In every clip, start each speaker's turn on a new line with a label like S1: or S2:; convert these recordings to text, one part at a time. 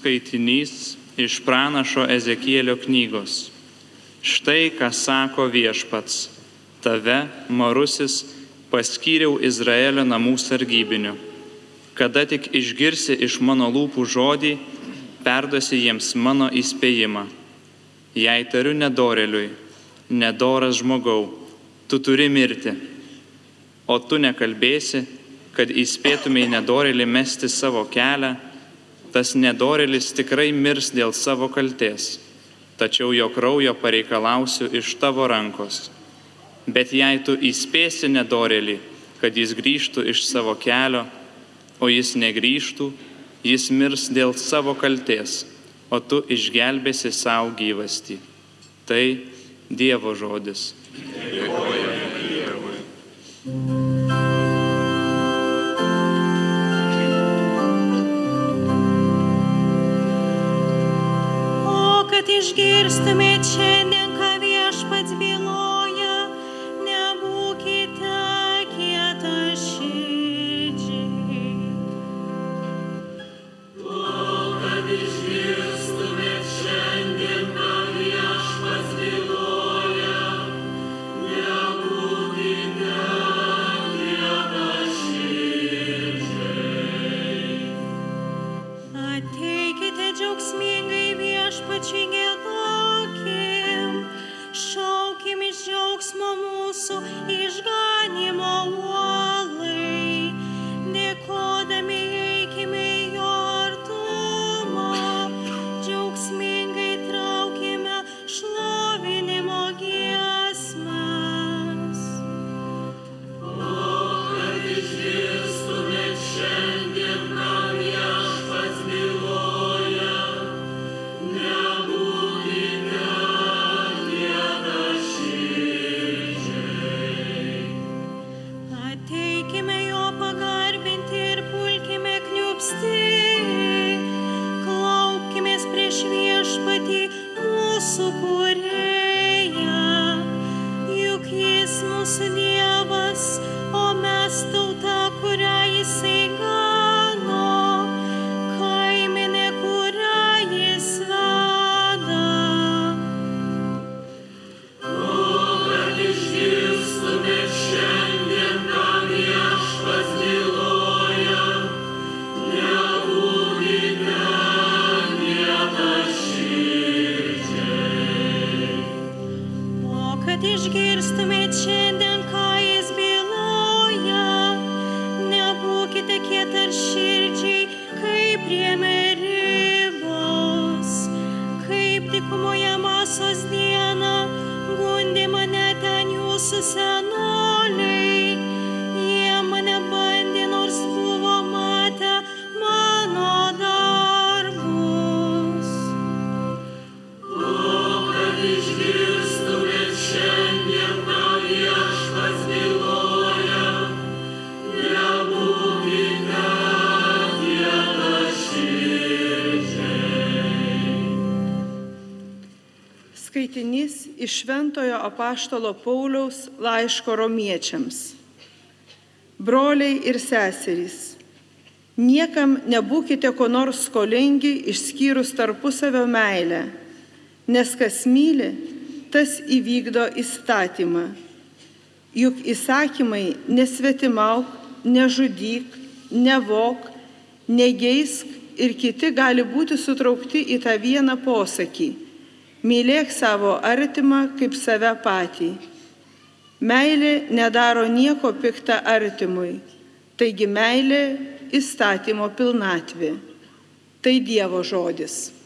S1: Skaitinys iš pranašo Ezekėlio knygos. Štai ką sako viešpats. Tave, Marusis, paskyriau Izraelio namų sargybiniu. Kada tik išgirsi iš mano lūpų žodį, perduosi jiems mano įspėjimą. Jei tariu nedoreliui, nedoras žmogau, tu turi mirti. O tu nekalbėsi, kad įspėtumėj nedorelį mesti savo kelią, tas nedorelis tikrai mirs dėl savo kalties, tačiau jo kraujo pareikalausiu iš tavo rankos. Bet jei tu įspėsi nedorelį, kad jis grįžtų iš savo kelio, o jis negrįžtų, jis mirs dėl savo kalties, o tu išgelbėsi savo gyvastį. Tai Dievo žodis. Dėkojame
S2: išgirstumėt šiandien, iš
S3: Šventojo apaštalo Pauliaus laiško romiečiams. Broliai ir seserys, niekam nebūkite ko nors skolingi išskyrus tarpusavio meilę, nes kas myli, tas įvykdo įstatymą. Juk įsakymai nesvetimauk, nežudyk, nevok, negeisk ir kiti gali būti sutraukti į tą vieną posakį Mylėk savo artimą kaip save patį. Meilė nedaro nieko piktą artimui, taigi meilė įstatymo pilnatvė. Tai Dievo žodis.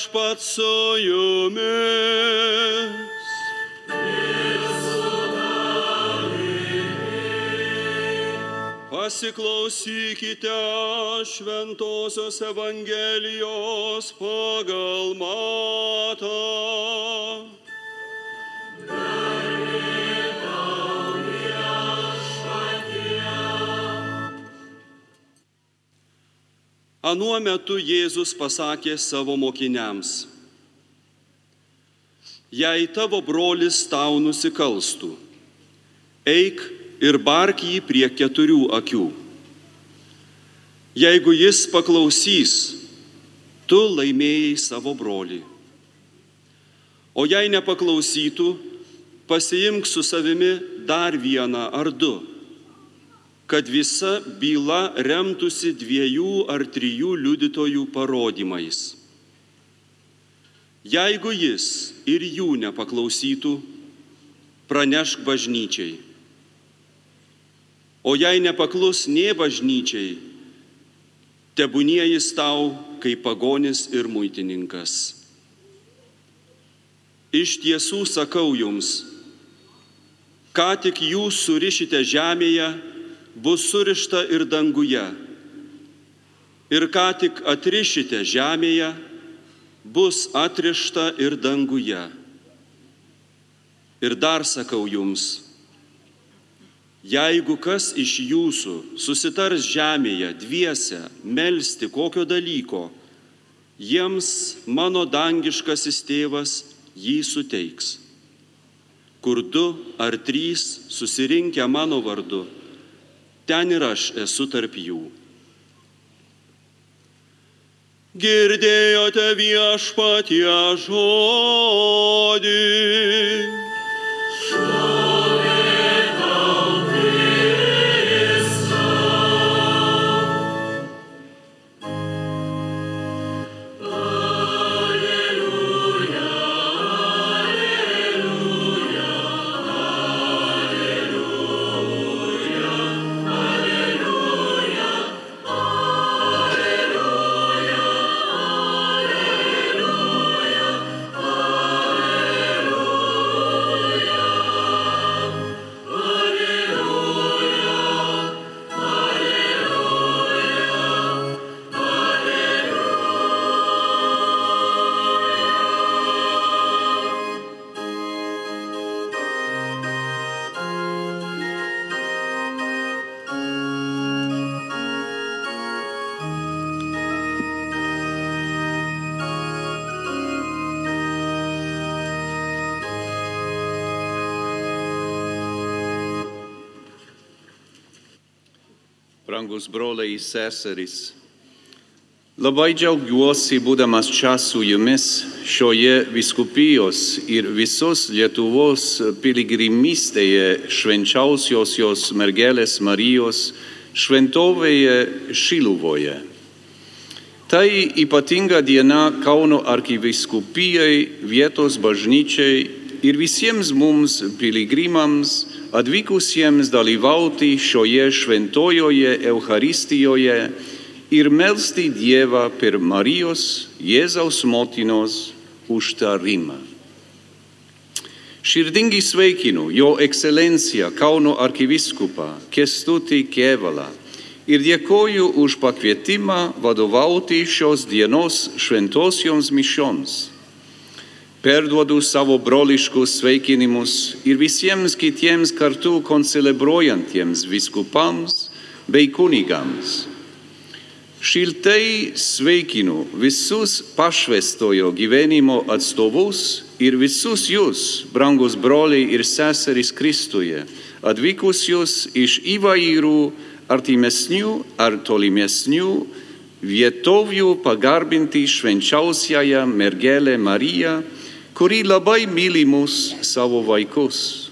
S4: Viešpat su jumis. Pasiklausykite Šventojios Evangelijos pagal matą. Anuo metu Jėzus pasakė savo mokiniams, jei tavo brolis tau nusikalstų, eik ir bark jį prie keturių akių. Jeigu jis paklausys, tu laimėjai savo brolį. O jei nepaklausytų, pasiimk su savimi dar vieną ar du kad visa byla remtųsi dviejų ar trijų liudytojų parodymais. Jeigu jis ir jų nepaklausytų, pranešk bažnyčiai. O jei nepaklus nie bažnyčiai, tebūnie jis tau kaip pagonis ir muitininkas. Iš tiesų sakau jums, ką tik jūs surišite žemėje, bus surišta ir danguje. Ir ką tik atrišite žemėje, bus atrišta ir danguje. Ir dar sakau jums, jeigu kas iš jūsų susitars žemėje dviese melstį kokio dalyko, jiems mano dangiškasis tėvas jį suteiks. Kur du ar trys susirinkę mano vardu, ten ir aš esu tarp jų. Girdėjote viešpatie žodį.
S5: Brangus broliai seserys, labai džiaugiuosi būdamas čia su jumis šioje viskupijos ir visos Lietuvos piligrimystėje švenčiausios jos mergelės Marijos šventovėje Šiluvoje. Tai ypatinga diena Kauno arkiviskupijai, vietos bažnyčiai ir visiems mums piligrimams atvykusiems dalyvauti šioje šventojoje Eucharistijoje ir melsti Dievą per Marijos Jėzaus motinos užtarimą. Širdingai sveikinu Jo ekscelenciją Kauno arkiviskupą Kestutį Kevalą ir dėkoju už pakvietimą vadovauti šios dienos šventosioms mišioms. Perduodu savo broliškus sveikinimus ir visiems kitiems kartu koncelebruojantiems viskupams bei kunigams. Šiltai sveikinu visus pašvestojo gyvenimo atstovus ir visus jūs, brangus broliai ir seserys Kristuje, atvykusius iš įvairių artimesnių ar tolimesnių vietovių pagarbinti švenčiausiąją mergelę Mariją, kuri labai myli mus savo vaikus.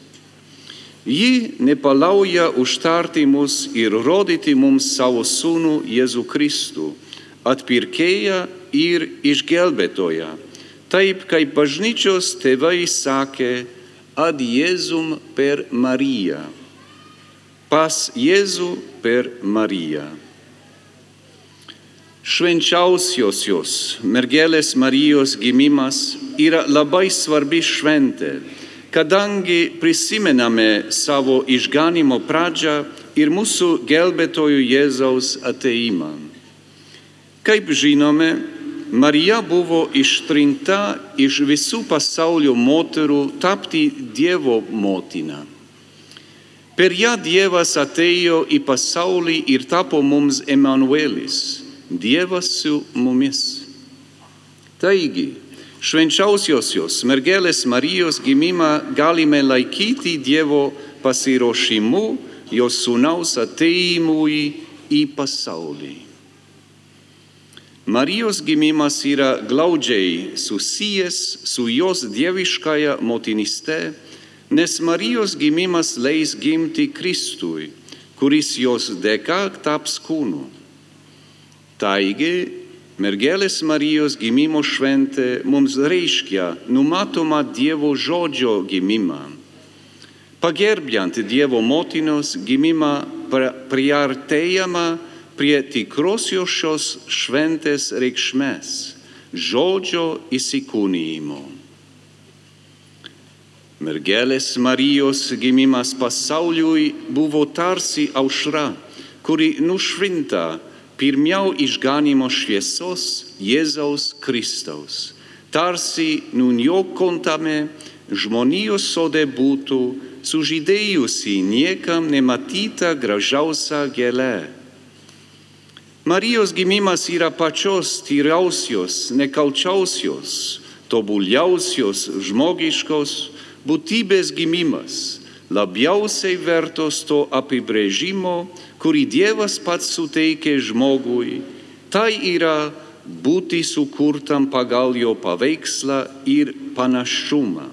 S5: Ji nepalauja užtarti mus ir rodyti mums savo sūnų Jėzų Kristų, atpirkėją ir išgelbėtoją, taip kaip bažnyčios tėvai sakė, ad Jėzum per Mariją. Pas Jėzų per Mariją. Švenčiausiosios mergelės Marijos gimimas yra labai svarbi šventė, kadangi prisimename savo išganimo pradžią ir mūsų gelbėtojų Jėzaus ateimą. Kaip žinome, Marija buvo ištrinta iš visų pasaulio moterų tapti Dievo motina. Per ją Dievas atėjo į pasaulį ir tapo mums Emanuelis, Dievas su mumis. Taigi, švenčiausiosios mergelės Marijos gimimą galime laikyti Dievo pasiruošimu jos sūnaus ateimui į pasaulį. Marijos gimimas yra glaudžiai susijęs su jos dieviškąja motiniste, nes Marijos gimimas leis gimti Kristui, kuris jos dėka taps kūnu. Taigi, mergelės Marijos gimimo šventė mums reiškia numatomą Dievo žodžio gimimą. Pagerbiant Dievo motinos gimimą priartėjama prie tikrosios šios šventės reikšmės - žodžio įsikūnymo. Mergelės Marijos gimimas pasauliui buvo tarsi aušra, kuri nušvinta pirmiau išganimo šviesos Jėzaus Kristaus. Tarsi nuniokontame žmonijos sode būtų sužydėjusi niekam nematyta gražiausia gėlė. Marijos gimimas yra pačios tyriausios, nekalčiausios, tobuliausios žmogiškos būtybės gimimas, labiausiai vertos to apibrėžimo, kurį Dievas pats suteikė žmogui, tai yra būti sukurtam pagal jo paveikslą ir panašumą.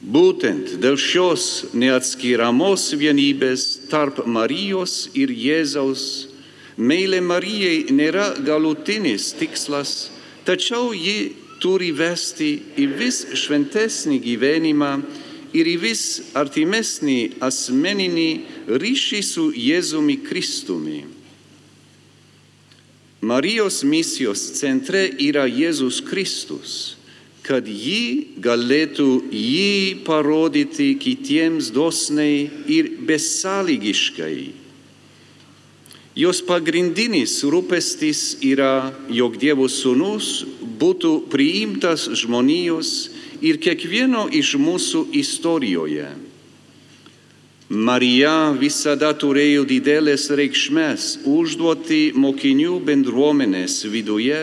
S5: Būtent dėl šios neatskiriamos vienybės tarp Marijos ir Jėzaus meilė Marijai nėra galutinis tikslas, tačiau ji turi vesti į vis šventesnį gyvenimą ir į vis artimesnį asmeninį ryšį su Jėzumi Kristumi. Marijos misijos centre yra Jėzus Kristus kad ji galėtų jį parodyti kitiems dosniai ir besąlygiškai. Jos pagrindinis rūpestis yra, jog Dievo sūnus būtų priimtas žmonijos ir kiekvieno iš mūsų istorijoje. Marija visada turėjo didelės reikšmės užduoti mokinių bendruomenės viduje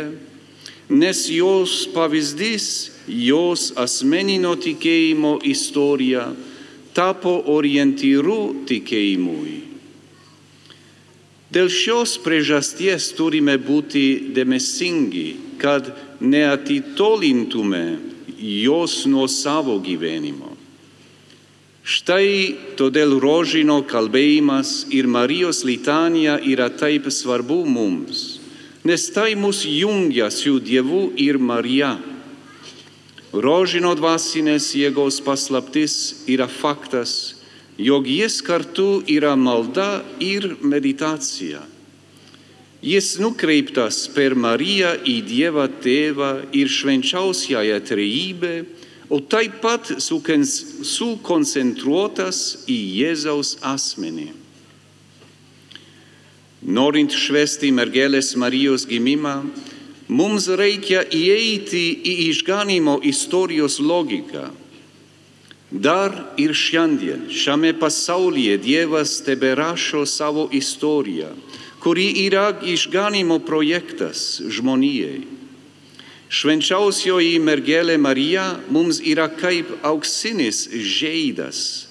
S5: nes jos pavyzdys, jos asmeninio tikėjimo istorija tapo orientyru tikėjimui. Dėl šios priežasties turime būti dėmesingi, kad neatitolintume jos nuo savo gyvenimo. Štai todėl rožino kalbėjimas ir Marijos litanija yra taip svarbu mums nes tai mus jungia su Dievu ir Marija. Rožino dvasinės jėgos paslaptis yra faktas, jog jis kartu yra malda ir meditacija. Jis nukreiptas per Mariją į Dievą Tėvą ir švenčiausiąją trejybę, o taip pat sukoncentruotas į Jėzaus asmenį. Norint švesti mergelės Marijos gimimą, mums reikia įeiti į išganimo istorijos logiką. Dar ir šiandien šiame pasaulyje Dievas teberašo savo istoriją, kuri yra išganimo projektas žmonijai. Švenčiausioji mergelė Marija mums yra kaip auksinis žaidas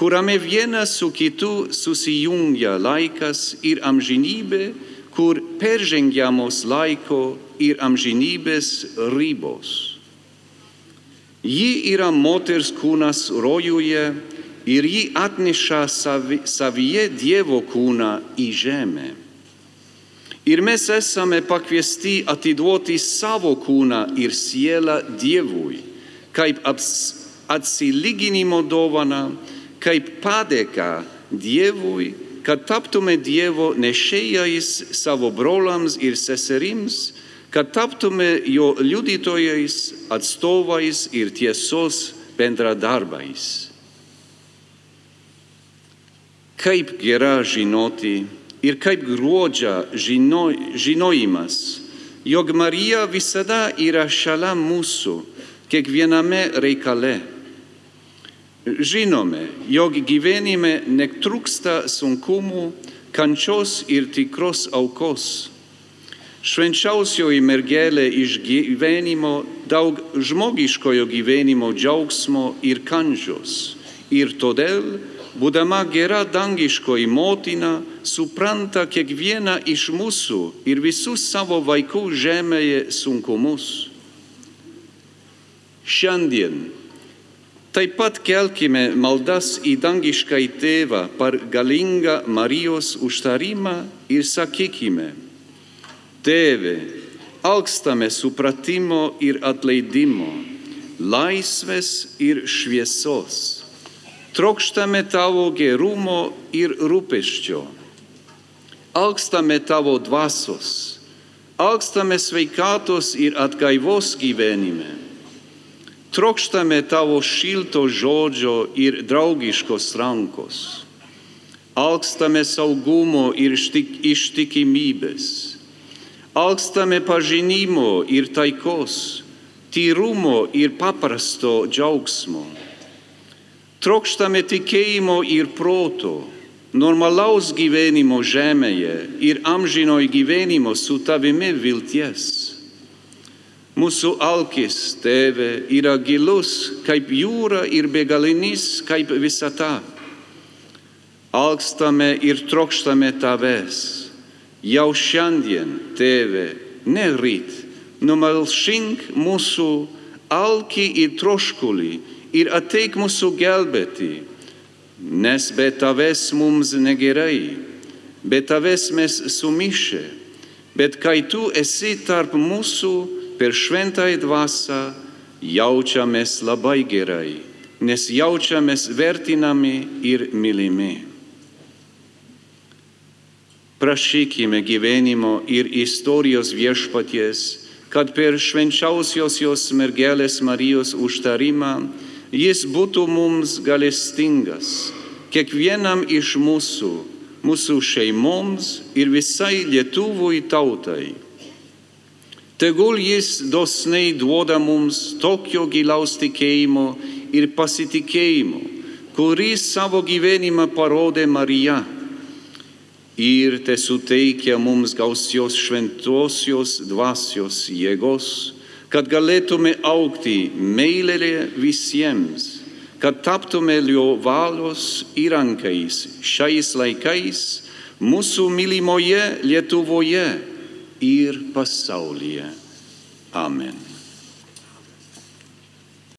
S5: kuriame vienas su kitu susijungia laikas ir amžinybė, kur peržengiamos laiko ir amžinybės ribos. Ji yra moters kūnas rojuje ir ji atneša savi, savyje Dievo kūną į žemę. Ir mes esame pakviesti atiduoti savo kūną ir sielą Dievui, kaip atsilyginimo dovana kaip padėka Dievui kad taptume Dievo nešėjais savo brolams ir seserims, kad taptume jo liudytojais, atstovais ir tiesos bendradarbais. Kaip gera žinoti ir kaip gruodžia žino, žinojimas, jog Marija visada yra šalia mūsų, kiekviename reikale. Žinome, jog gyvenime netrūksta sunkumų, kančios ir tikros aukos. Švenčiausioji mergelė iš gyvenimo daug žmogiškojo gyvenimo džiaugsmo ir kančios. Ir todėl, būdama gera dangiškoji motina, supranta kiekvieną iš mūsų ir visus savo vaikų žemėje sunkumus. Šiandien taip pat kelkime maldas į dangišką tėvą par galingą Marijos užtarimą ir sakykime, Tėve, alkstame supratimo ir atleidimo, laisvės ir šviesos, trokštame tavo gerumo ir rūpeščio, alkstame tavo dvasos, alkstame sveikatos ir atgaivos gyvenime trokštame tavo šilto žodžio ir draugiškos rankos. Alkstame saugumo ir štik, ištikimybės. Alkstame pažinimo ir taikos, tyrumo ir paprasto džiaugsmo. Trokštame tikėjimo ir proto, normalaus gyvenimo žemėje ir amžinoj gyvenimo su tavimi vilties. Mūsų alkis, tėve, yra gilus kaip jūra ir begalinis kaip visata. Alkstame ir trokštame tavęs. Jau šiandien, tėve, ne ryt, numalšink mūsų alkį ir troškulį ir ateik mūsų gelbėti, nes be tavęs mums negerai, be tavęs mes sumišę, bet kai tu esi tarp mūsų, per šventąją dvasę jaučiamės labai gerai, nes jaučiamės vertinami ir mylimi. Prašykime gyvenimo ir istorijos viešpaties, kad per švenčiausios jos mergelės Marijos užtarimą jis būtų mums galestingas, kiekvienam iš mūsų, mūsų šeimoms ir visai Lietuvui tautai. Tegul jis dosniai duoda mums tokio gilaus tikėjimo ir pasitikėjimo, kurį savo gyvenimą parodė Marija. Ir te suteikia mums gausios šventosios dvasios jėgos, kad galėtume aukti meilėje visiems, kad taptume jo valios įrankais šiais laikais mūsų mylimoje Lietuvoje ir pasaulyje. Amen.